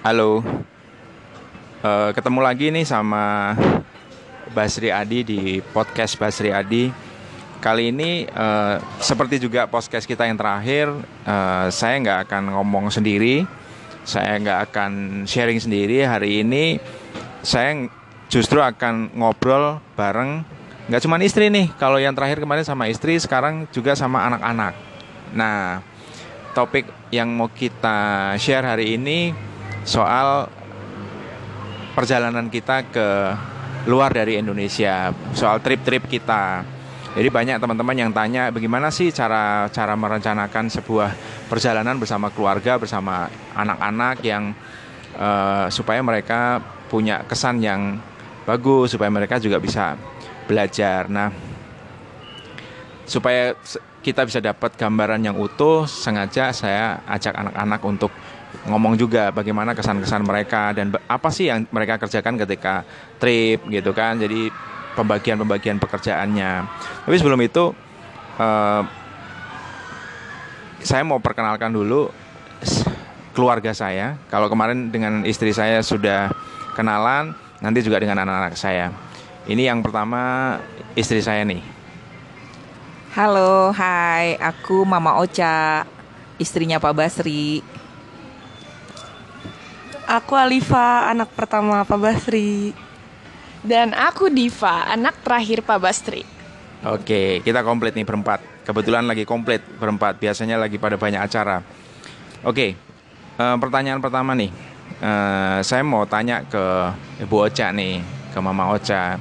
Halo, uh, ketemu lagi nih sama Basri Adi di podcast Basri Adi. Kali ini uh, seperti juga podcast kita yang terakhir, uh, saya nggak akan ngomong sendiri, saya nggak akan sharing sendiri. Hari ini saya justru akan ngobrol bareng, nggak cuma istri nih. Kalau yang terakhir kemarin sama istri, sekarang juga sama anak-anak. Nah, topik yang mau kita share hari ini soal perjalanan kita ke luar dari Indonesia, soal trip-trip kita. Jadi banyak teman-teman yang tanya bagaimana sih cara cara merencanakan sebuah perjalanan bersama keluarga, bersama anak-anak yang uh, supaya mereka punya kesan yang bagus, supaya mereka juga bisa belajar. Nah, supaya kita bisa dapat gambaran yang utuh, sengaja saya ajak anak-anak untuk ngomong juga bagaimana kesan-kesan mereka dan apa sih yang mereka kerjakan ketika trip gitu kan. Jadi pembagian-pembagian pekerjaannya. Tapi sebelum itu uh, saya mau perkenalkan dulu keluarga saya. Kalau kemarin dengan istri saya sudah kenalan nanti juga dengan anak-anak saya. Ini yang pertama istri saya nih. Halo hai. Aku Mama Ocha istrinya Pak Basri Aku Alifa, anak pertama Pak Basri. Dan aku Diva, anak terakhir Pak Basri. Oke, kita komplit nih berempat. Kebetulan lagi komplit berempat. Biasanya lagi pada banyak acara. Oke, uh, pertanyaan pertama nih. Uh, saya mau tanya ke Ibu Ocha nih, ke Mama Ocha.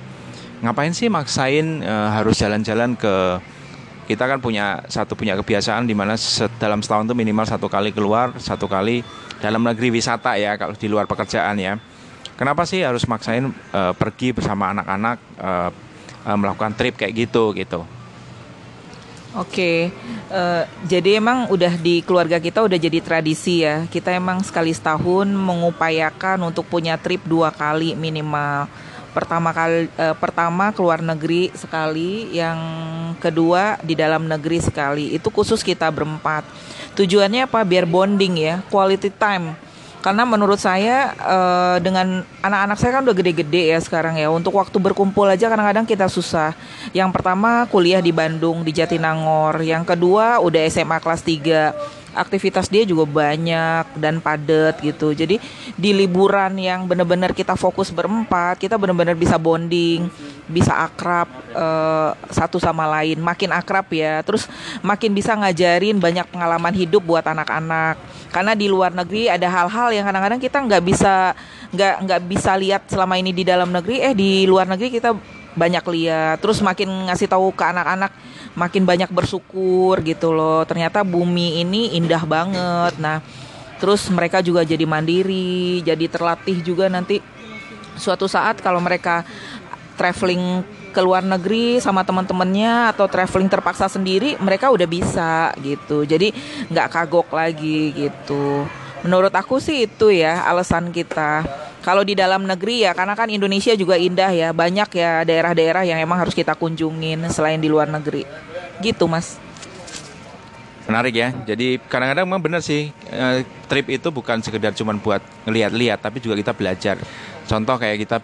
Ngapain sih maksain uh, harus jalan-jalan ke kita kan punya satu punya kebiasaan di mana dalam setahun itu minimal satu kali keluar, satu kali dalam negeri wisata ya kalau di luar pekerjaan ya. Kenapa sih harus maksain uh, pergi bersama anak-anak uh, uh, melakukan trip kayak gitu gitu? Oke, uh, jadi emang udah di keluarga kita udah jadi tradisi ya. Kita emang sekali setahun mengupayakan untuk punya trip dua kali minimal. Pertama kali, uh, pertama keluar negeri sekali, yang kedua di dalam negeri sekali. Itu khusus kita berempat Tujuannya apa? Biar bonding ya, quality time. Karena menurut saya uh, dengan anak-anak saya kan udah gede-gede ya sekarang ya. Untuk waktu berkumpul aja kadang-kadang kita susah. Yang pertama kuliah di Bandung di Jatinangor, yang kedua udah SMA kelas 3 aktivitas dia juga banyak dan padat gitu. Jadi di liburan yang benar-benar kita fokus berempat, kita benar-benar bisa bonding, bisa akrab uh, satu sama lain, makin akrab ya. Terus makin bisa ngajarin banyak pengalaman hidup buat anak-anak. Karena di luar negeri ada hal-hal yang kadang-kadang kita nggak bisa nggak nggak bisa lihat selama ini di dalam negeri, eh di luar negeri kita banyak lihat. Terus makin ngasih tahu ke anak-anak makin banyak bersyukur gitu loh. Ternyata bumi ini indah banget. Nah, terus mereka juga jadi mandiri, jadi terlatih juga nanti suatu saat kalau mereka traveling ke luar negeri sama teman-temannya atau traveling terpaksa sendiri mereka udah bisa gitu jadi nggak kagok lagi gitu menurut aku sih itu ya alasan kita kalau di dalam negeri ya karena kan Indonesia juga indah ya banyak ya daerah-daerah yang emang harus kita kunjungin selain di luar negeri. Gitu mas. Menarik ya. Jadi kadang-kadang memang benar sih eh, trip itu bukan sekedar cuma buat ngeliat-liat tapi juga kita belajar. Contoh kayak kita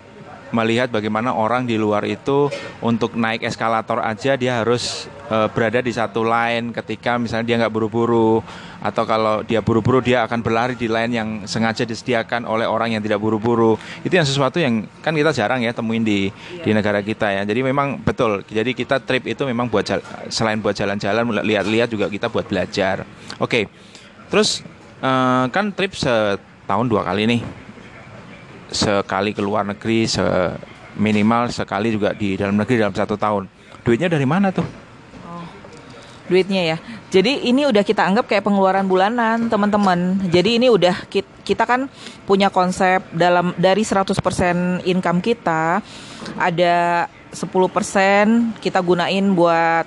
melihat bagaimana orang di luar itu untuk naik eskalator aja dia harus uh, berada di satu line ketika misalnya dia nggak buru-buru. Atau kalau dia buru-buru dia akan berlari di line yang sengaja disediakan oleh orang yang tidak buru-buru. Itu yang sesuatu yang kan kita jarang ya temuin di iya. di negara kita ya. Jadi memang betul. Jadi kita trip itu memang buat selain buat jalan-jalan lihat-lihat juga kita buat belajar. Oke. Okay. terus uh, kan trip setahun dua kali nih sekali ke luar negeri se minimal sekali juga di dalam negeri dalam satu tahun. Duitnya dari mana tuh? Oh, duitnya ya. Jadi ini udah kita anggap kayak pengeluaran bulanan teman-teman. Jadi ini udah kita kan punya konsep dalam dari 100% income kita ada 10% kita gunain buat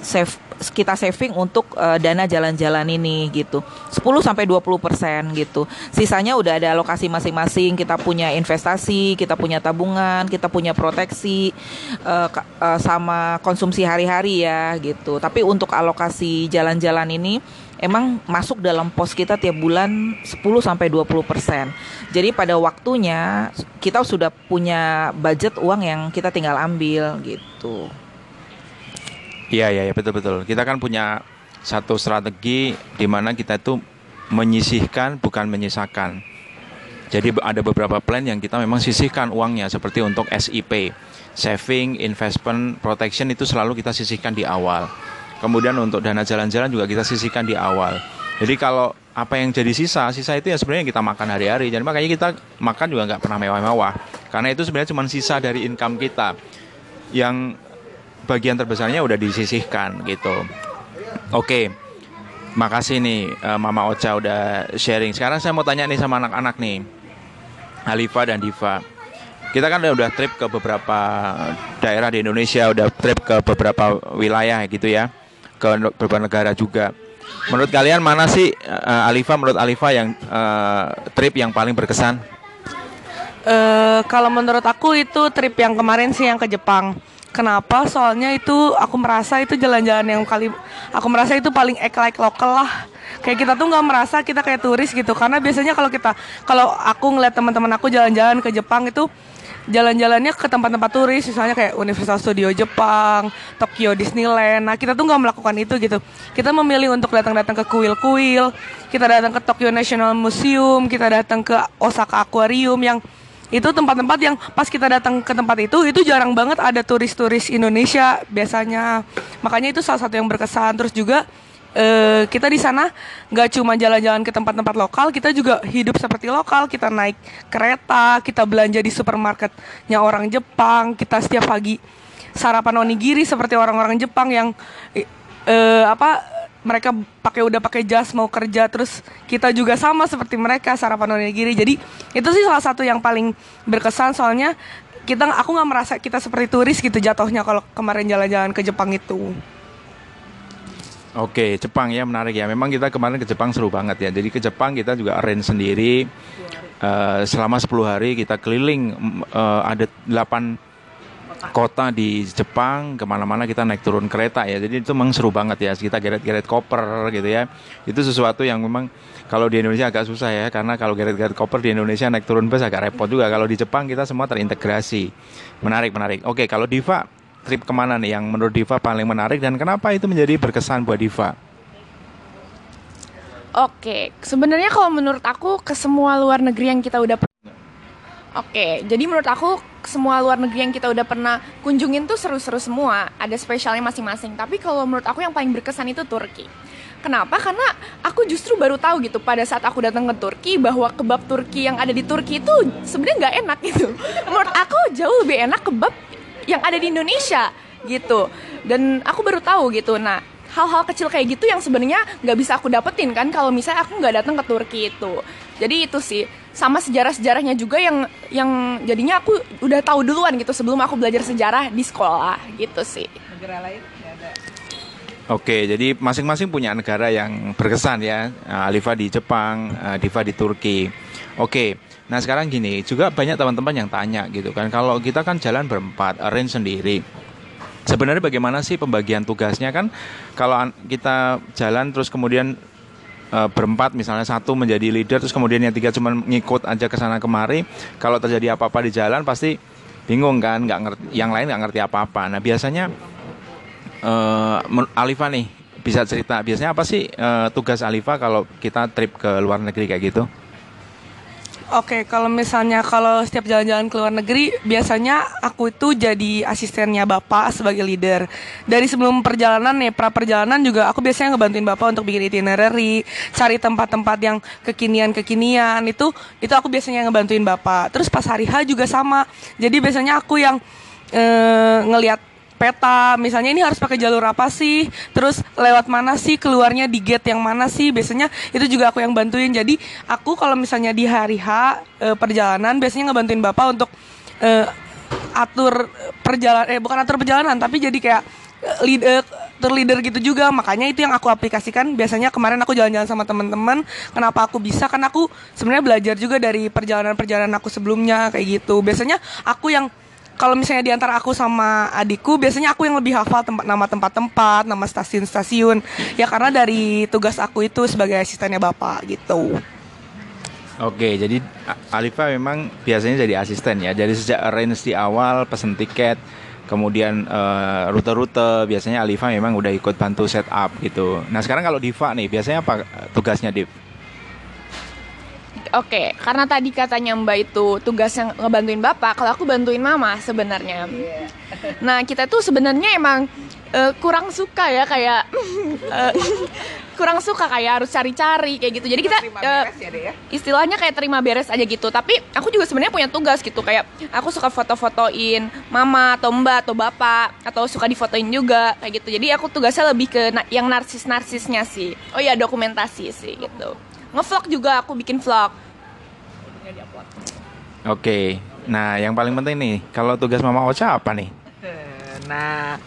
save kita saving untuk uh, dana jalan-jalan ini gitu. 10 sampai 20% gitu. Sisanya udah ada alokasi masing-masing, kita punya investasi, kita punya tabungan, kita punya proteksi uh, uh, sama konsumsi hari-hari ya gitu. Tapi untuk alokasi jalan-jalan ini emang masuk dalam pos kita tiap bulan 10 sampai 20%. Jadi pada waktunya kita sudah punya budget uang yang kita tinggal ambil gitu. Iya iya ya, betul betul. Kita kan punya satu strategi di mana kita itu menyisihkan bukan menyisakan. Jadi ada beberapa plan yang kita memang sisihkan uangnya seperti untuk SIP, saving, investment, protection itu selalu kita sisihkan di awal. Kemudian untuk dana jalan-jalan juga kita sisihkan di awal. Jadi kalau apa yang jadi sisa, sisa itu ya sebenarnya kita makan hari-hari. Jadi makanya kita makan juga nggak pernah mewah-mewah. Karena itu sebenarnya cuma sisa dari income kita. Yang bagian terbesarnya udah disisihkan gitu. Oke. Makasih nih eh, Mama Ocha udah sharing. Sekarang saya mau tanya nih sama anak-anak nih. Halifa dan Diva. Kita kan udah trip ke beberapa daerah di Indonesia, udah trip ke beberapa wilayah gitu ya ke beberapa negara juga. Menurut kalian mana sih uh, Alifa menurut Alifa yang uh, trip yang paling berkesan? Uh, kalau menurut aku itu trip yang kemarin sih yang ke Jepang. Kenapa? Soalnya itu aku merasa itu jalan-jalan yang kali aku merasa itu paling ek like lokal lah. Kayak kita tuh nggak merasa kita kayak turis gitu. Karena biasanya kalau kita kalau aku ngeliat teman-teman aku jalan-jalan ke Jepang itu jalan-jalannya ke tempat-tempat turis misalnya kayak Universal Studio Jepang, Tokyo Disneyland. Nah kita tuh nggak melakukan itu gitu. Kita memilih untuk datang-datang ke kuil-kuil, kita datang ke Tokyo National Museum, kita datang ke Osaka Aquarium yang itu tempat-tempat yang pas kita datang ke tempat itu itu jarang banget ada turis-turis Indonesia biasanya makanya itu salah satu yang berkesan terus juga uh, kita di sana nggak cuma jalan-jalan ke tempat-tempat lokal, kita juga hidup seperti lokal. Kita naik kereta, kita belanja di supermarketnya orang Jepang, kita setiap pagi sarapan onigiri seperti orang-orang Jepang yang uh, apa mereka pakai udah pakai jas mau kerja terus kita juga sama seperti mereka sarapan onigiri jadi itu sih salah satu yang paling berkesan soalnya kita aku nggak merasa kita seperti turis gitu jatuhnya kalau kemarin jalan-jalan ke Jepang itu. Oke, Jepang ya menarik ya. Memang kita kemarin ke Jepang seru banget ya. Jadi ke Jepang kita juga arrange sendiri. Uh, selama 10 hari kita keliling uh, ada 8 kota di Jepang ke mana-mana kita naik turun kereta ya. Jadi itu memang seru banget ya kita geret-geret koper gitu ya. Itu sesuatu yang memang kalau di Indonesia agak susah ya karena kalau geret-geret koper di Indonesia naik turun bus agak repot juga. Kalau di Jepang kita semua terintegrasi. Menarik menarik. Oke kalau Diva trip ke mana nih yang menurut Diva paling menarik dan kenapa itu menjadi berkesan buat Diva? Oke, sebenarnya kalau menurut aku ke semua luar negeri yang kita udah Oke, jadi menurut aku semua luar negeri yang kita udah pernah kunjungin tuh seru-seru semua, ada spesialnya masing-masing. Tapi kalau menurut aku yang paling berkesan itu Turki. Kenapa? Karena aku justru baru tahu gitu pada saat aku datang ke Turki bahwa kebab Turki yang ada di Turki itu sebenarnya nggak enak gitu. Menurut aku jauh lebih enak kebab yang ada di Indonesia gitu dan aku baru tahu gitu nah hal-hal kecil kayak gitu yang sebenarnya nggak bisa aku dapetin kan kalau misalnya aku nggak datang ke Turki itu jadi itu sih sama sejarah-sejarahnya juga yang yang jadinya aku udah tahu duluan gitu sebelum aku belajar sejarah di sekolah gitu sih negara lain Oke, jadi masing-masing punya negara yang berkesan ya. Alifa di Jepang, eh, Diva di Turki. Oke, Nah sekarang gini, juga banyak teman-teman yang tanya gitu kan, kalau kita kan jalan berempat, arrange sendiri. Sebenarnya bagaimana sih pembagian tugasnya kan? Kalau kita jalan terus kemudian e, berempat misalnya satu menjadi leader terus kemudian yang tiga cuma ngikut aja ke sana kemari. Kalau terjadi apa-apa di jalan pasti bingung kan nggak ngerti yang lain nggak ngerti apa-apa. Nah biasanya e, Alifa nih bisa cerita. Biasanya apa sih e, tugas Alifa kalau kita trip ke luar negeri kayak gitu Oke, kalau misalnya kalau setiap jalan-jalan ke luar negeri, biasanya aku itu jadi asistennya Bapak sebagai leader. Dari sebelum perjalanan nih, pra perjalanan juga aku biasanya ngebantuin Bapak untuk bikin itinerary, cari tempat-tempat yang kekinian-kekinian, itu itu aku biasanya ngebantuin Bapak. Terus pas hari H juga sama. Jadi biasanya aku yang eh, ngelihat peta. Misalnya ini harus pakai jalur apa sih? Terus lewat mana sih? Keluarnya di gate yang mana sih? Biasanya itu juga aku yang bantuin. Jadi aku kalau misalnya di hari H e, perjalanan biasanya ngebantuin bapak untuk e, atur perjalanan eh bukan atur perjalanan tapi jadi kayak struktur leader gitu juga. Makanya itu yang aku aplikasikan. Biasanya kemarin aku jalan-jalan sama teman-teman. Kenapa aku bisa? Kan aku sebenarnya belajar juga dari perjalanan-perjalanan aku sebelumnya kayak gitu. Biasanya aku yang kalau misalnya di antara aku sama adikku biasanya aku yang lebih hafal tempat nama tempat-tempat nama stasiun-stasiun ya karena dari tugas aku itu sebagai asistennya bapak gitu Oke, jadi Alifa memang biasanya jadi asisten ya. Jadi sejak arrange di awal, pesen tiket, kemudian uh, rute-rute, biasanya Alifa memang udah ikut bantu setup gitu. Nah sekarang kalau Diva nih, biasanya apa tugasnya Div? Oke, karena tadi katanya Mbak itu tugas yang ngebantuin Bapak, kalau aku bantuin Mama sebenarnya. Nah, kita tuh sebenarnya emang uh, kurang suka ya kayak uh, kurang suka kayak harus cari-cari kayak gitu. Jadi kita uh, ya, ya? istilahnya kayak terima beres aja gitu. Tapi aku juga sebenarnya punya tugas gitu kayak aku suka foto-fotoin mama atau mbak atau bapak atau suka difotoin juga kayak gitu. Jadi aku tugasnya lebih ke na yang narsis-narsisnya sih. Oh iya dokumentasi sih gitu. Ngevlog juga aku bikin vlog. Oke. Nah, yang paling penting nih, kalau tugas Mama Ocha apa nih? Nah,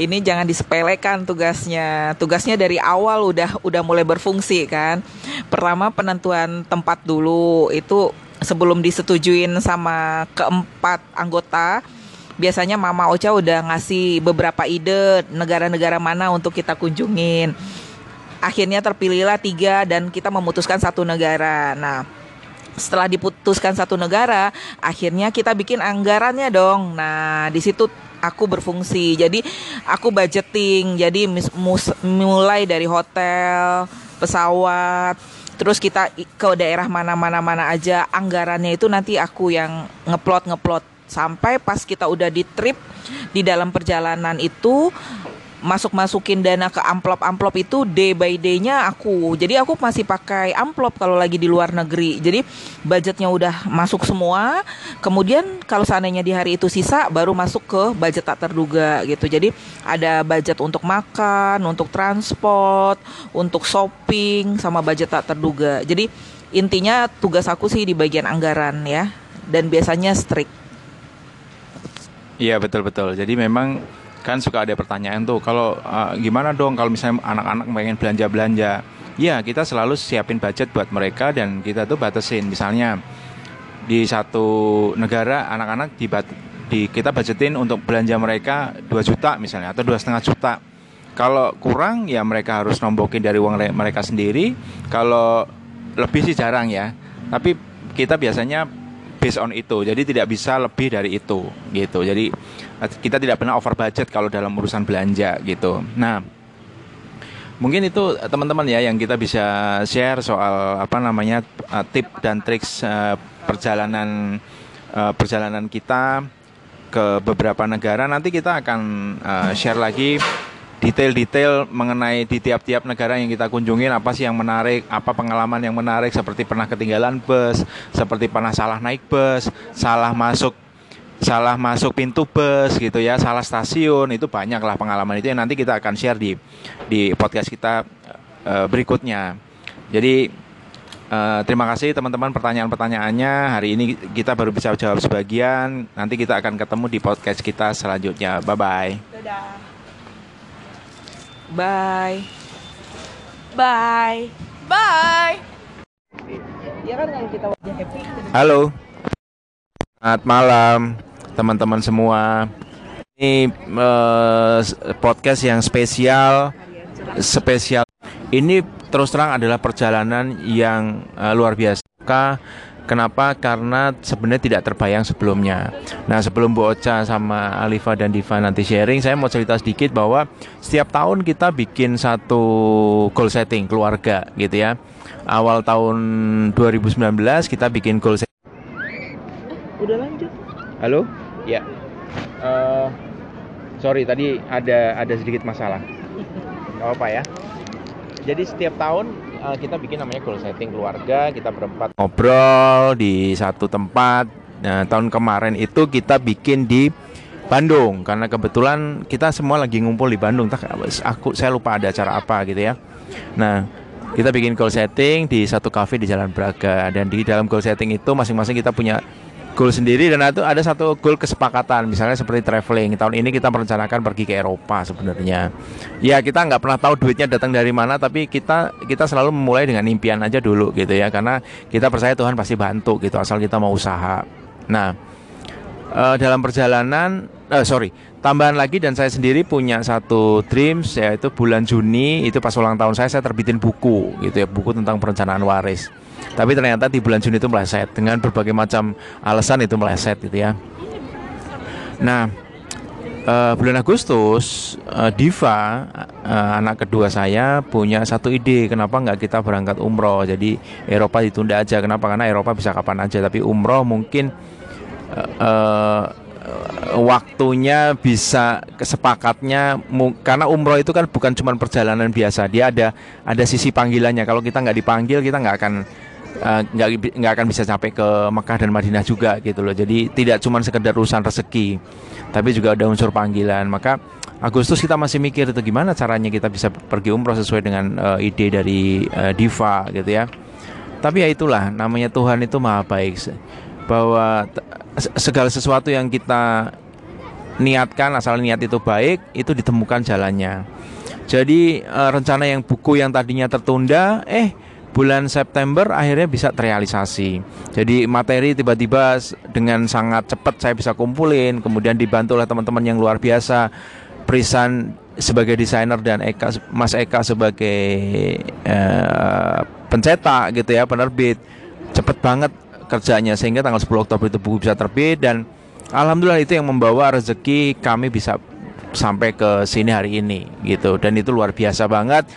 ini jangan disepelekan tugasnya. Tugasnya dari awal udah udah mulai berfungsi kan. Pertama penentuan tempat dulu itu sebelum disetujuin sama keempat anggota. Biasanya Mama Ocha udah ngasih beberapa ide negara-negara mana untuk kita kunjungin. Akhirnya terpilihlah tiga dan kita memutuskan satu negara. Nah, setelah diputuskan satu negara, akhirnya kita bikin anggarannya dong. Nah, di situ aku berfungsi. Jadi aku budgeting. Jadi mulai dari hotel, pesawat, terus kita ke daerah mana-mana mana aja anggarannya itu nanti aku yang ngeplot ngeplot sampai pas kita udah di trip di dalam perjalanan itu masuk-masukin dana ke amplop-amplop itu day by day-nya aku. Jadi aku masih pakai amplop kalau lagi di luar negeri. Jadi budgetnya udah masuk semua. Kemudian kalau seandainya di hari itu sisa baru masuk ke budget tak terduga gitu. Jadi ada budget untuk makan, untuk transport, untuk shopping sama budget tak terduga. Jadi intinya tugas aku sih di bagian anggaran ya. Dan biasanya strict. Iya betul betul. Jadi memang kan suka ada pertanyaan tuh kalau uh, gimana dong kalau misalnya anak-anak pengen belanja-belanja? Ya kita selalu siapin budget buat mereka dan kita tuh batasin. Misalnya di satu negara anak-anak di, di kita budgetin untuk belanja mereka 2 juta misalnya atau dua setengah juta. Kalau kurang ya mereka harus nombokin dari uang mereka sendiri. Kalau lebih sih jarang ya. Tapi kita biasanya based on itu jadi tidak bisa lebih dari itu gitu jadi kita tidak pernah over budget kalau dalam urusan belanja gitu. Nah, mungkin itu teman-teman ya yang kita bisa share soal apa namanya uh, tip dan triks perjalanan perjalanan kita ke beberapa negara. Nanti kita akan share lagi detail-detail mengenai di tiap-tiap negara yang kita kunjungin apa sih yang menarik, apa pengalaman yang menarik seperti pernah ketinggalan bus, seperti pernah salah naik bus, salah masuk salah masuk pintu bus gitu ya, salah stasiun itu banyak lah pengalaman itu yang nanti kita akan share di di podcast kita uh, berikutnya. Jadi uh, terima kasih teman-teman pertanyaan-pertanyaannya. Hari ini kita baru bisa jawab sebagian. Nanti kita akan ketemu di podcast kita selanjutnya. Bye bye. Dadah. Bye. Bye. Bye. Ya kan kalau kita happy. Halo. Selamat malam teman-teman semua. Ini uh, podcast yang spesial, spesial. Ini terus terang adalah perjalanan yang uh, luar biasa. Kenapa? Karena sebenarnya tidak terbayang sebelumnya. Nah, sebelum Bu Ocha sama Alifa dan Diva nanti sharing, saya mau cerita sedikit bahwa setiap tahun kita bikin satu goal setting keluarga gitu ya. Awal tahun 2019 kita bikin goal setting. Udah lanjut. Halo? Ya. Uh, sorry tadi ada ada sedikit masalah. Gak apa ya. Jadi setiap tahun uh, kita bikin namanya goal setting keluarga, kita berempat ngobrol di satu tempat. Nah, tahun kemarin itu kita bikin di Bandung karena kebetulan kita semua lagi ngumpul di Bandung. Aku saya lupa ada acara apa gitu ya. Nah, kita bikin goal setting di satu cafe di Jalan Braga dan di dalam goal setting itu masing-masing kita punya goal sendiri dan itu ada satu goal kesepakatan misalnya seperti traveling. Tahun ini kita merencanakan pergi ke Eropa sebenarnya. Ya kita nggak pernah tahu duitnya datang dari mana tapi kita kita selalu memulai dengan impian aja dulu gitu ya. Karena kita percaya Tuhan pasti bantu gitu asal kita mau usaha. Nah uh, dalam perjalanan uh, sorry tambahan lagi dan saya sendiri punya satu dreams yaitu bulan Juni itu pas ulang tahun saya saya terbitin buku gitu ya buku tentang perencanaan waris tapi ternyata di bulan Juni itu meleset. Dengan berbagai macam alasan itu meleset gitu ya. Nah, uh, bulan Agustus uh, Diva uh, anak kedua saya punya satu ide. Kenapa nggak kita berangkat umroh? Jadi Eropa ditunda aja. Kenapa? Karena Eropa bisa kapan aja. Tapi umroh mungkin uh, uh, waktunya bisa kesepakatnya karena umroh itu kan bukan cuma perjalanan biasa. Dia ada ada sisi panggilannya. Kalau kita nggak dipanggil kita nggak akan nggak uh, nggak akan bisa sampai ke Mekah dan Madinah juga gitu loh. Jadi tidak cuma sekedar urusan rezeki, tapi juga ada unsur panggilan. Maka Agustus kita masih mikir itu gimana caranya kita bisa pergi umroh sesuai dengan uh, ide dari uh, Diva gitu ya. Tapi ya itulah namanya Tuhan itu maha baik bahwa segala sesuatu yang kita niatkan asal niat itu baik itu ditemukan jalannya. Jadi rencana yang buku yang tadinya tertunda eh bulan September akhirnya bisa terrealisasi. Jadi materi tiba-tiba dengan sangat cepat saya bisa kumpulin, kemudian dibantu oleh teman-teman yang luar biasa. Prisan sebagai desainer dan Eka Mas Eka sebagai uh, pencetak gitu ya, penerbit. Cepet banget kerjanya sehingga tanggal 10 Oktober itu buku bisa terbit dan alhamdulillah itu yang membawa rezeki kami bisa sampai ke sini hari ini gitu dan itu luar biasa banget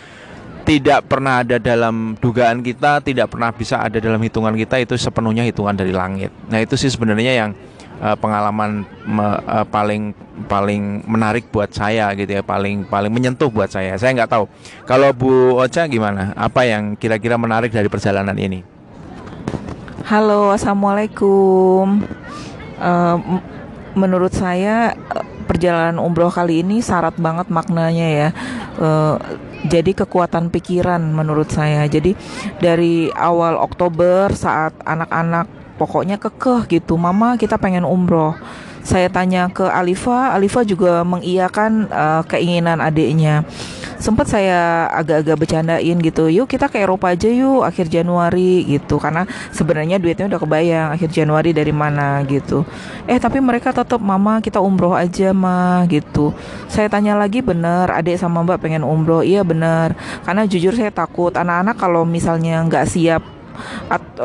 tidak pernah ada dalam dugaan kita, tidak pernah bisa ada dalam hitungan kita itu sepenuhnya hitungan dari langit. Nah itu sih sebenarnya yang uh, pengalaman me, uh, paling paling menarik buat saya gitu ya, paling paling menyentuh buat saya. Saya nggak tahu kalau Bu Ocha gimana? Apa yang kira-kira menarik dari perjalanan ini? Halo, assalamualaikum. Uh, menurut saya perjalanan umroh kali ini syarat banget maknanya ya. Uh, jadi kekuatan pikiran menurut saya. Jadi dari awal Oktober saat anak-anak pokoknya kekeh gitu, mama kita pengen umroh saya tanya ke Alifa, Alifa juga mengiyakan uh, keinginan adiknya. Sempat saya agak-agak bercandain gitu, yuk kita ke Eropa aja yuk akhir Januari gitu, karena sebenarnya duitnya udah kebayang akhir Januari dari mana gitu. Eh tapi mereka tetap mama kita umroh aja mah gitu. Saya tanya lagi bener, adik sama mbak pengen umroh, iya bener. Karena jujur saya takut anak-anak kalau misalnya nggak siap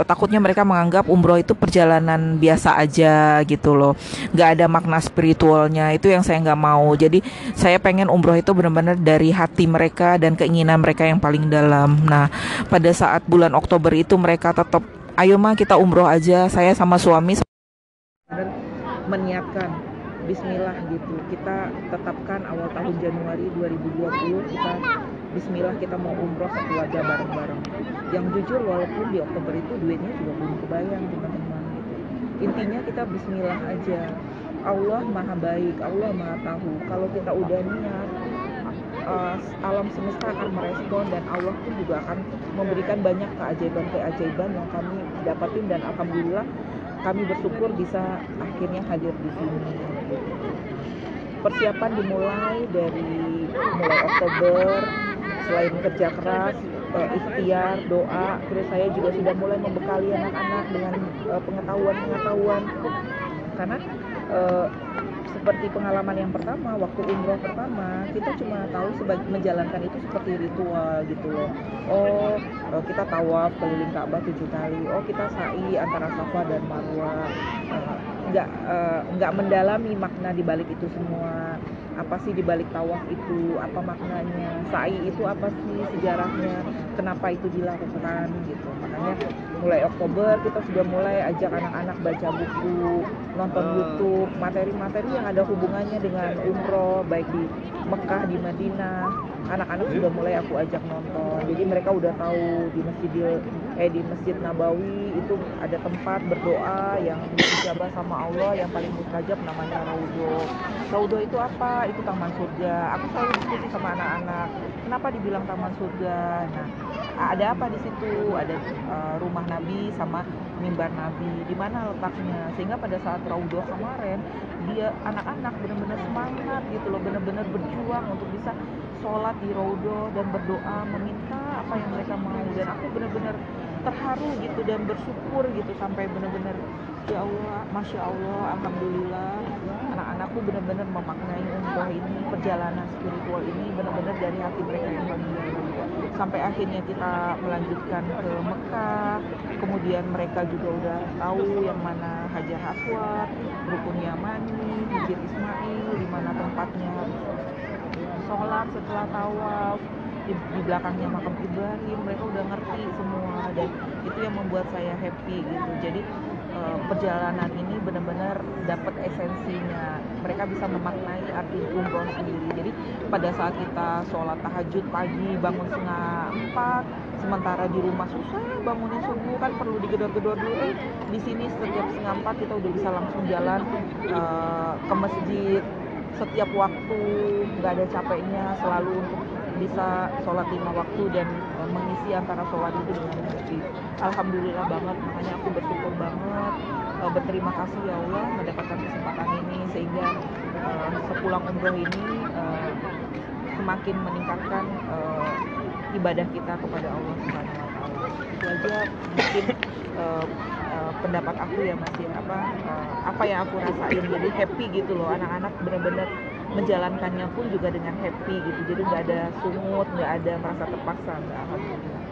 takutnya mereka menganggap umroh itu perjalanan biasa aja gitu loh. Nggak ada makna spiritualnya itu yang saya nggak mau. Jadi saya pengen umroh itu benar-benar dari hati mereka dan keinginan mereka yang paling dalam. Nah pada saat bulan Oktober itu mereka tetap ayo mah kita umroh aja. Saya sama suami meniatkan Bismillah gitu. Kita tetapkan awal tahun Januari 2020 kita Bismillah kita mau umroh sekeluarga bareng-bareng. Yang jujur walaupun di Oktober itu duitnya juga belum kebayang teman-teman gitu. Intinya kita Bismillah aja. Allah maha baik Allah maha tahu. Kalau kita udah niat uh, alam semesta akan merespon dan Allah pun juga akan memberikan banyak keajaiban-keajaiban yang kami dapatin dan alhamdulillah kami bersyukur bisa akhirnya hadir di sini. Persiapan dimulai dari mulai Oktober, selain kerja keras, uh, ikhtiar, doa, terus saya juga sudah mulai membekali anak-anak dengan uh, pengetahuan-pengetahuan. Karena uh, seperti pengalaman yang pertama waktu umroh pertama kita cuma tahu sebagai menjalankan itu seperti ritual gitu loh. Oh eh, kita tawaf keliling Ka'bah tujuh kali. Oh kita sa'i antara Safa dan Marwah. Uh, nggak uh, nggak mendalami makna di balik itu semua apa sih di balik tawaf itu apa maknanya sa'i itu apa sih sejarahnya kenapa itu dilakukan gitu makanya mulai Oktober kita sudah mulai ajak anak-anak baca buku, nonton YouTube, materi-materi yang ada hubungannya dengan umroh, baik di Mekah, di Madinah. Anak-anak sudah mulai aku ajak nonton. Jadi mereka udah tahu di Masjidil eh di Masjid Nabawi itu ada tempat berdoa yang dijabah sama Allah yang paling mustajab namanya Raudho. Raudho itu apa? Itu taman surga. Aku selalu diskusi sama anak-anak. Kenapa dibilang taman surga? Nah, ada apa di situ ada uh, rumah Nabi sama mimbar Nabi di mana letaknya sehingga pada saat Raudhah kemarin dia anak-anak benar-benar semangat gitu loh benar-benar berjuang untuk bisa sholat di Raudhah dan berdoa meminta apa yang mereka mau. Dan aku benar-benar terharu gitu dan bersyukur gitu sampai benar-benar ya Allah masya Allah alhamdulillah. Anak-anakku benar-benar memaknai umroh ini perjalanan spiritual ini benar-benar dari hati mereka yang bahagia. Sampai akhirnya kita melanjutkan ke Mekah. Kemudian mereka juga udah tahu yang mana Hajar Aswad Rukun Yamani Hijir Ismail di mana tempatnya sholat setelah tawaf. Di, di belakangnya makam Ibrahim mereka udah ngerti semua dan itu yang membuat saya happy gitu. Jadi Eh, perjalanan ini benar-benar dapat esensinya. Mereka bisa memaknai arti umroh sendiri. Jadi pada saat kita sholat tahajud pagi bangun setengah empat sementara di rumah susah bangunin subuh kan perlu digedor-gedor dulu. Eh di sini setiap setengah empat kita udah bisa langsung jalan uh, ke masjid setiap waktu nggak ada capeknya selalu untuk bisa sholat lima waktu dan uh, mengisi antara sholat itu dengan masjid. Alhamdulillah banget, makanya aku bersyukur banget, uh, berterima kasih ya Allah mendapatkan kesempatan ini sehingga uh, sepulang umroh ini semakin meningkatkan ibadah kita kepada Allah Subhanahu Wa Taala. Itu aja mungkin pendapat aku ya masih ya. apa uh, apa yang aku rasain? Jadi happy gitu loh. Anak-anak benar-benar menjalankannya pun juga dengan happy gitu. Jadi nggak ada sungut nggak ada merasa terpaksa nggak alhamdulillah.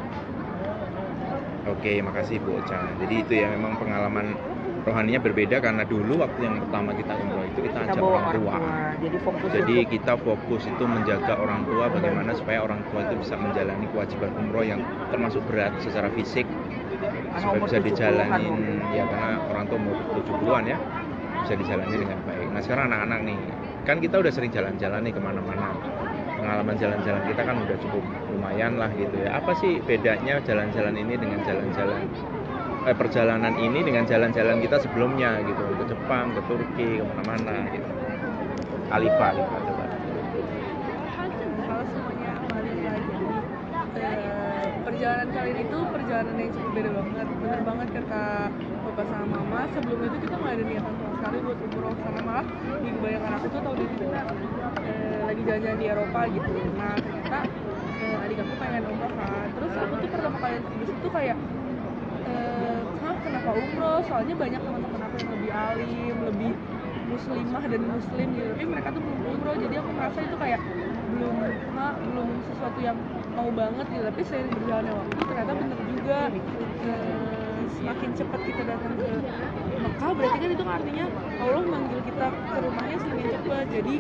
Oke, makasih Bu Ocha. Jadi itu ya memang pengalaman rohaninya berbeda karena dulu waktu yang pertama kita umroh itu kita, kita ajak orang tua. Jadi fokus Jadi untuk kita fokus itu menjaga orang tua bagaimana supaya orang tua itu bisa menjalani kewajiban umroh yang termasuk berat secara fisik supaya bisa 70-an dijalanin loh. ya karena orang tua umur 70-an ya bisa dijalani dengan baik. Nah sekarang anak-anak nih kan kita udah sering jalan-jalan nih ke mana-mana pengalaman jalan-jalan kita kan udah cukup lumayan lah gitu ya. Apa sih bedanya jalan-jalan ini dengan jalan-jalan eh, perjalanan ini dengan jalan-jalan kita sebelumnya gitu ke Jepang, ke Turki, ke mana-mana gitu. Alifa, Alifa coba. Semuanya, lagi. Perjalanan kali ini tuh perjalanan yang cukup beda banget. Bener banget kata bapak sama mama. Sebelum itu kita nggak ada niatan sama sekali buat umroh karena malah di bayangan aku tuh tahun ini kita eh, lagi jalan-jalan di Eropa gitu. Nah ternyata eh, adik aku pengen umroh kan. Terus aku tuh pertama kali di situ kayak eh, "Hah, kenapa umroh? Soalnya banyak teman-teman aku yang lebih alim, lebih muslimah dan muslim gitu tapi mereka tuh belum umroh jadi aku merasa itu kayak belum nah, belum sesuatu yang mau banget gitu tapi seiring berjalannya waktu ternyata bener juga. Eh, semakin cepat kita datang ke Mekah berarti kan itu artinya Allah manggil kita ke rumahnya semakin cepat jadi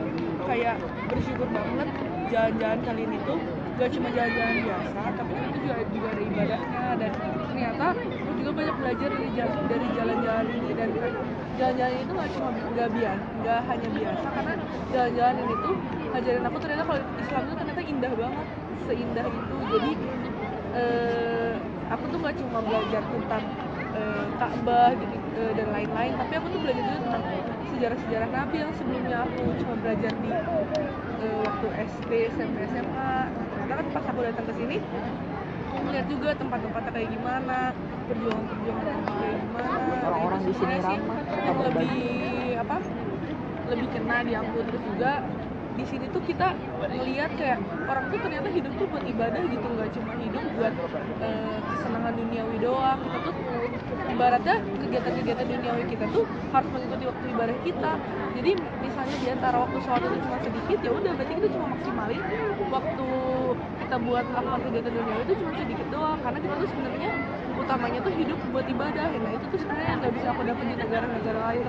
kayak bersyukur banget jalan-jalan kali ini tuh gak cuma jalan-jalan biasa tapi kan itu juga, juga ada ibadahnya. Dan ternyata aku juga banyak belajar dari jalan dari jalan-jalan ini. Dan jalan-jalan itu nggak cuma nggak biasa nggak hanya biasa karena jalan-jalan ini tuh ngajarin aku ternyata kalau Islam itu ternyata indah banget seindah itu. Jadi eh, aku tuh nggak cuma belajar tentang eh, Ka'bah gitu eh, dan lain-lain tapi aku tuh belajar juga tentang sejarah-sejarah Nabi yang sebelumnya aku cuma belajar di eh, waktu SD SMP SMA ternyata kan pas aku datang ke sini aku melihat juga tempat-tempatnya kayak gimana perjuangan-perjuangan Nabi kayak gimana. Orang-orang di sini ramah, lebih apa lebih kena di aku. Terus juga di sini tuh kita ngelihat kayak orang tuh ternyata hidup tuh buat ibadah gitu nggak cuma hidup buat eh, kesenangan duniawi doang. Kita tuh ibaratnya kegiatan-kegiatan duniawi kita tuh harus mengikuti waktu ibadah kita. Jadi misalnya di antara waktu sholat itu cuma sedikit ya udah berarti kita cuma maksimalin waktu kita buat melakukan kegiatan duniawi itu cuma sedikit doang. Karena kita tuh sebenarnya utamanya tuh hidup buat ibadah. Nah itu tuh sebenarnya nggak bisa aku dapat di negara-negara lain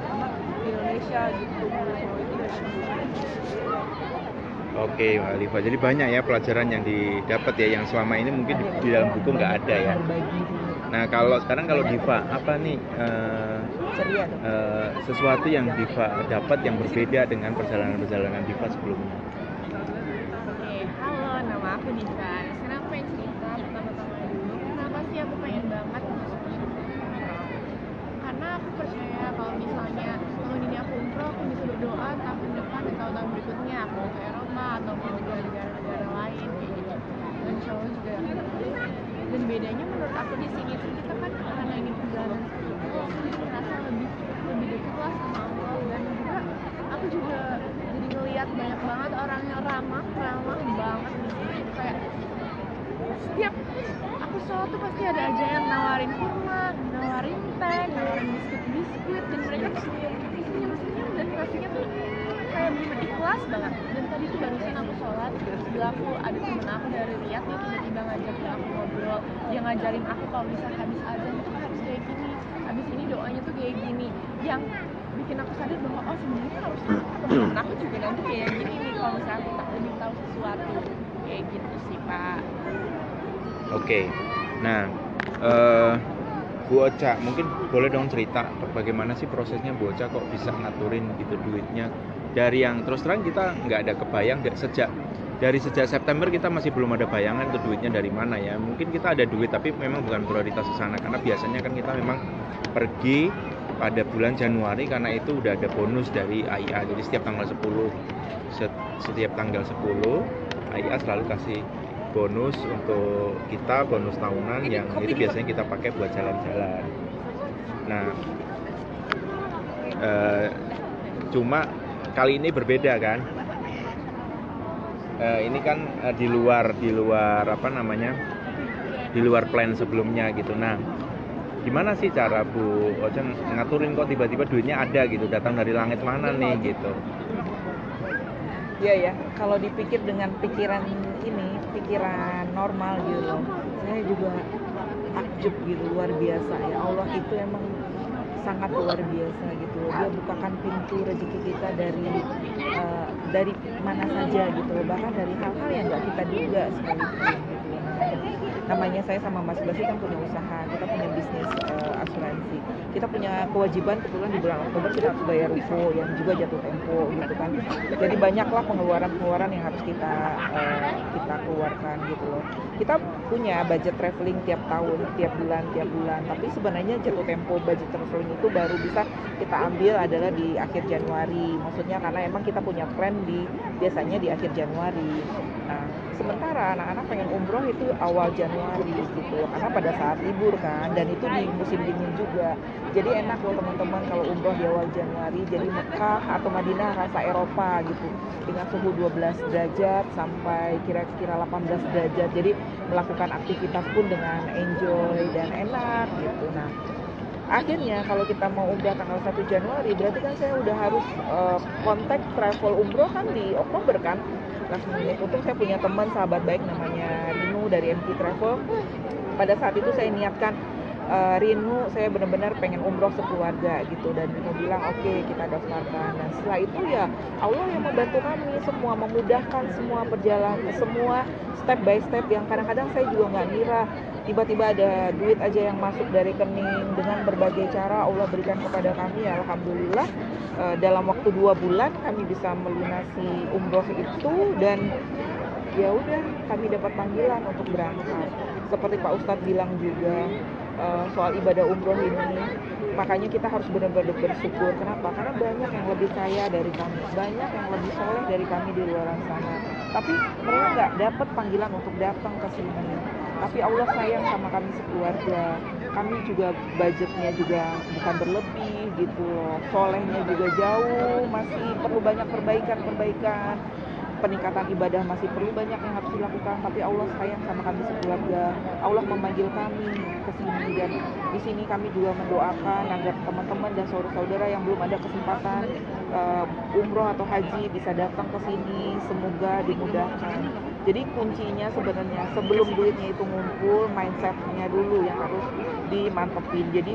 Indonesia gitu. Oke, Mbak Alifa. Jadi banyak ya pelajaran yang didapat ya yang selama ini mungkin di, di dalam buku nggak ada ya. Nah, kalau sekarang kalau Diva, apa nih dong eh, sesuatu yang Diva dapat yang berbeda dengan perjalanan-perjalanan Diva sebelumnya? Oke, halo, nama aku Dika. Sekarang aku pengen cerita pertama-tama dulu. Kenapa sih aku pengen banget masuk umroh? Karena aku percaya kalau misalnya tahun ini aku umroh, aku bisa berdoa tahun depan dan tahun-tahun berikutnya aku mau ke Eropa atau mau ke negara-negara lain kayak gitu. Dan insya Allah juga akan berhasil. dan bedanya menurut aku di sini tuh kita kan karena ini perjalanan seperti itu aku jadi merasa lebih lebih dekat lah sama Allah dan juga aku juga jadi ngeliat banyak banget orang yang ramah ramah banget di sini kayak setiap aku sholat tuh pasti ada aja yang nawarin kurma nawarin teh nawarin biskuit biskuit dan mereka tuh senyum senyum dan kasihnya tuh kayak ikhlas banget. Dan tadi tuh barusan aku sholat sebelah aku ada temen aku dari Riyadh dia tiba-tiba ngajakin aku ngobrol. Dia ngajarin aku kalau bisa habis azan itu harus kayak gini habis ini doanya tuh kayak gini. Yang bikin aku sadar bahwa oh sebenarnya harus temen aku juga nanti kayak gini nih kalau misalnya aku tak lebih tahu sesuatu. Kayak gitu sih pak. Oke. Nah, eh Bu Ocha, mungkin boleh dong cerita bagaimana sih prosesnya Bu Ocha kok bisa ngaturin gitu duitnya dari yang terus terang kita nggak ada kebayang dari sejak dari sejak September kita masih belum ada bayangan itu duitnya dari mana ya. Mungkin kita ada duit tapi memang bukan prioritas ke sana karena biasanya kan kita memang pergi pada bulan Januari karena itu udah ada bonus dari AIA. Jadi setiap tanggal 10 set- setiap tanggal 10 AIA selalu kasih bonus untuk kita bonus tahunan yang itu biasanya kita pakai buat jalan-jalan. Nah, eh, cuma kali ini berbeda kan? Eh, ini kan eh, di luar di luar apa namanya? Di luar plan sebelumnya gitu. Nah, gimana sih cara Bu Ochen ngaturin kok tiba-tiba duitnya ada gitu datang dari langit mana nih gitu? Iya ya, kalau dipikir dengan pikiran ini, pikiran normal gitu. Saya juga takjub gitu, luar biasa ya. Allah itu emang sangat luar biasa gitu. Dia bukakan pintu rezeki kita dari eh, dari mana saja gitu. Bahkan dari hal-hal yang nggak kita duga sekalipun. Namanya saya sama Mas Basi kan punya usaha, kita punya bisnis eh, asuransi. Kita punya kewajiban kebetulan di bulan Oktober kita harus bayar UFO yang juga jatuh tempo gitu kan. Jadi banyaklah pengeluaran-pengeluaran yang harus kita eh, kita keluarkan gitu loh. Kita punya budget traveling tiap tahun, tiap bulan, tiap bulan. Tapi sebenarnya jatuh tempo budget traveling itu baru bisa kita ambil adalah di akhir Januari. Maksudnya karena emang kita punya plan di biasanya di akhir Januari. Nah, sementara anak-anak pengen umroh itu awal Januari gitu. Karena pada saat libur kan dan itu di musim dingin juga. Jadi enak loh teman-teman kalau umroh di awal Januari. Jadi Mekah atau Madinah rasa Eropa gitu. Dengan suhu 12 derajat sampai kira-kira 18 derajat. Jadi melakukan aktivitas pun dengan enjoy dan enak gitu. Nah akhirnya kalau kita mau umrah tanggal 1 Januari berarti kan saya udah harus eh, kontak travel umroh kan di Oktober kan? Last minute untung saya punya teman sahabat baik namanya Rinu dari MT Travel. Pada saat itu saya niatkan "Eh, Rinu saya benar-benar pengen umroh sekeluarga gitu. Dan Rinu bilang oke kita daftarkan. Dan setelah itu ya Allah yang membantu kami semua memudahkan semua perjalanan semua step by step yang kadang-kadang saya juga nggak ngira tiba-tiba ada duit aja yang masuk dari rekening. Dengan berbagai cara Allah berikan kepada kami ya Alhamdulillah Eh, dalam waktu dua bulan kami bisa melunasi umroh itu. Dan ya udah kami dapat panggilan untuk berangkat. Seperti Pak Ustadz bilang juga eh, soal ibadah umroh ini makanya kita harus benar-benar bersyukur. Kenapa? Karena banyak yang lebih kaya dari kami. Banyak yang lebih soleh dari kami di luar sana. Tapi mereka nggak dapat panggilan untuk datang ke sini tapi Allah sayang sama kami sekeluarga. Kami juga budgetnya juga bukan berlebih gitu loh. Solehnya juga jauh masih perlu banyak perbaikan-perbaikan. Peningkatan ibadah masih perlu banyak yang harus dilakukan tapi Allah sayang sama kami sekeluarga. Allah memanggil kami ke sini dan di sini kami juga mendoakan agar teman-teman dan saudara-saudara yang belum ada kesempatan eh, umroh atau haji bisa datang ke sini. Semoga dimudahkan jadi kuncinya sebenarnya sebelum duitnya itu ngumpul mindsetnya dulu yang harus dimantepin. Jadi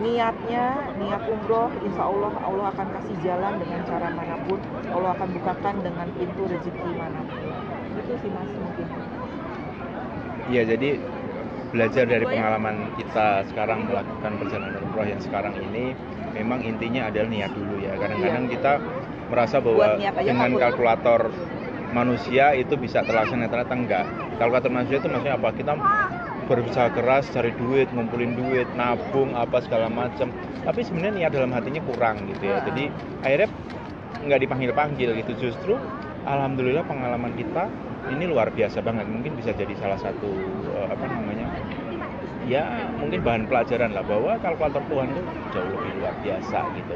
niatnya niat umroh insya Allah Allah akan kasih jalan dengan cara mana pun. Allah akan bukakan dengan pintu rezeki mana pun. Itu sih mas mungkin. Iya, jadi belajar dari pengalaman kita sekarang melakukan perjalanan umroh yang sekarang ini memang intinya adalah niat dulu ya. Kadang-kadang Iya. kita merasa bahwa dengan kalkulator manusia itu bisa terlaksana ternyata enggak. Kalkulator manusia itu maksudnya apa? Kita berusaha keras cari duit, ngumpulin duit, nabung apa segala macam. Tapi sebenarnya niat dalam hatinya kurang gitu ya. Jadi akhirnya nggak dipanggil-panggil gitu. Justru alhamdulillah pengalaman kita ini luar biasa banget. Mungkin bisa jadi salah satu eh, apa namanya ya mungkin bahan pelajaran lah bahwa kalkulator Tuhan itu jauh lebih luar biasa gitu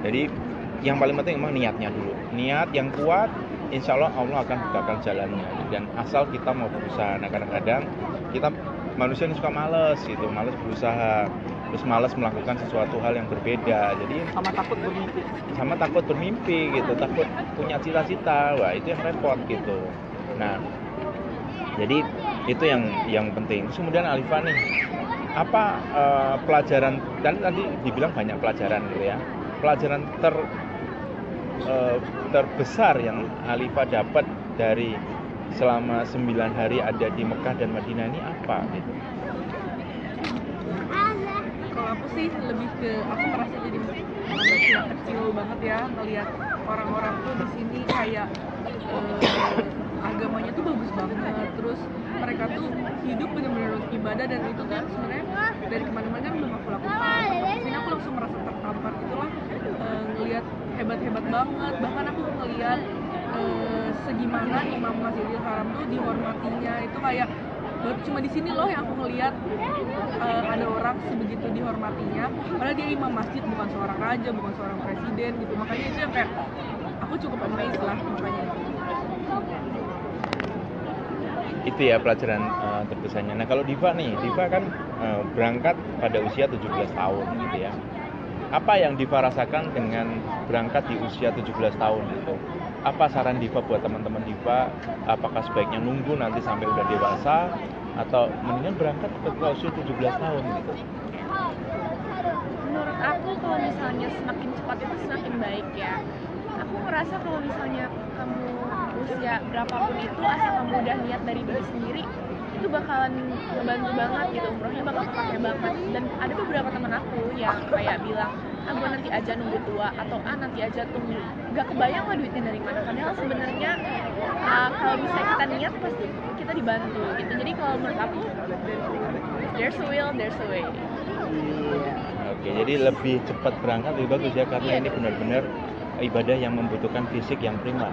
jadi yang paling penting memang niatnya dulu niat yang kuat insya Allah Allah akan bukakan jalannya. Dan asal kita mau berusaha nah kadang-kadang kita manusia ini suka males gitu males berusaha terus males melakukan sesuatu hal yang berbeda. Jadi Sama takut bermimpi. sama takut bermimpi gitu takut punya cita-cita wah itu yang repot gitu. Nah jadi itu yang yang penting. Terus kemudian Alifa nih apa eh, pelajaran dan tadi dibilang banyak pelajaran gitu ya. Pelajaran ter eh, terbesar yang Alifa dapat dari selama 9 hari ada di Mekah dan Madinah ini apa gitu? Kalau aku sih lebih ke aku merasa jadi kecil banget ya ngelihat orang-orang tuh di sini kayak eh, agamanya tuh bagus banget. Terus mereka tuh hidup benar-benar ibadah dan itu kan sebenarnya dari ke mana-mana kan belum aku lakukan. Pas aku langsung merasa tertampar itulah eh, ngelihat hebat-hebat banget. Bahkan aku ngelihat eh, segimana Imam Masjidil Haram tuh dihormatinya itu kayak baru cuma di sini loh yang aku ngelihat eh, ada orang sebegitu dihormatinya padahal dia imam masjid bukan seorang raja bukan seorang presiden gitu makanya itu yang kayak aku cukup amazed lah makanya itu ya pelajaran eh, terbesarnya. Nah kalau Diva nih, Diva kan eh, berangkat pada usia 17 tahun gitu ya. Apa yang Diva rasakan dengan berangkat di usia 17 tahun gitu? Apa saran Diva buat teman-teman Diva? Apakah sebaiknya nunggu nanti sampai udah dewasa atau mendingan berangkat ketika usia 17 tahun gitu? Menurut aku kalau misalnya semakin cepat itu semakin baik ya. Aku ngerasa kalau misalnya kamu usia berapapun itu asal kamu udah niat dari diri sendiri itu bakalan ngebantu banget gitu umrohnya bakal kepake banget. Dan ada beberapa teman aku yang kayak bilang ah gue nanti aja nunggu tua atau ah nanti aja tunggu. Gak kebayang lah duitnya dari mana padahal sebenarnya ah, kalau bisa kita niat pasti kita dibantu gitu. Jadi kalau menurut aku there's a will there's a way. Oke, jadi lebih cepat berangkat lebih bagus ya karena Iya. ini benar-benar ibadah yang membutuhkan fisik yang prima.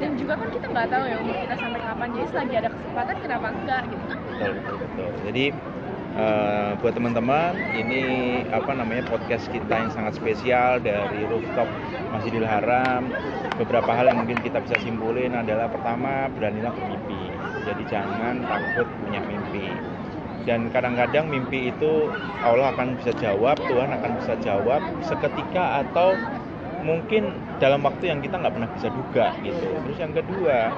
dan juga kan kita nggak tahu ya umur kita sampai kapan. Jadi selagi ada kesempatan kenapa enggak gitu betul betul betul. Jadi eh, buat teman-teman ini apa namanya podcast kita yang sangat spesial dari rooftop Masjidil Haram. Beberapa hal yang mungkin kita bisa simpulin adalah pertama beranilah bermimpi. Jadi jangan takut punya mimpi. Dan kadang-kadang mimpi itu Allah akan bisa jawab Tuhan akan bisa jawab seketika atau mungkin dalam waktu yang kita nggak pernah bisa duga gitu terus yang kedua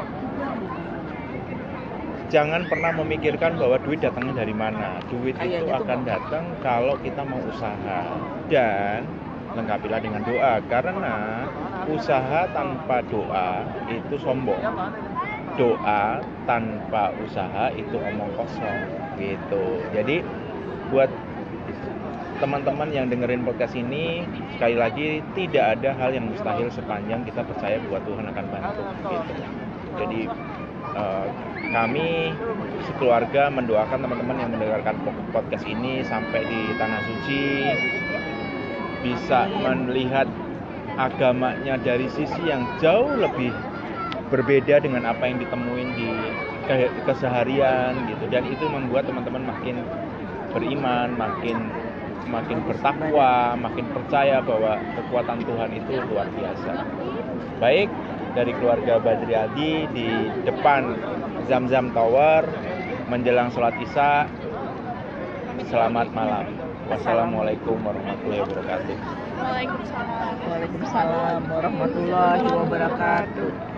jangan pernah memikirkan bahwa duit datangnya dari mana. Duit itu akan datang kalau kita mau usaha. Dan lengkapilah dengan doa karena usaha tanpa doa itu sombong. Doa tanpa usaha itu omong kosong gitu. Jadi buat teman-teman yang dengerin podcast ini sekali lagi tidak ada hal yang mustahil sepanjang kita percaya bahwa Tuhan akan bantu gitu. Jadi eh, kami sekeluarga mendoakan teman-teman yang mendengarkan po- podcast ini sampai di tanah suci bisa melihat agamanya dari sisi yang jauh lebih berbeda dengan apa yang ditemuin di ke- keseharian gitu dan itu membuat teman-teman makin beriman, makin makin bertakwa, makin percaya bahwa kekuatan Tuhan itu luar biasa. Baik dari keluarga Badri Adi di depan Zamzam Tower menjelang sholat Isya. Selamat malam. Wassalamualaikum warahmatullahi wabarakatuh. Waalaikumsalam Waalaikumsalam warahmatullahi wabarakatuh.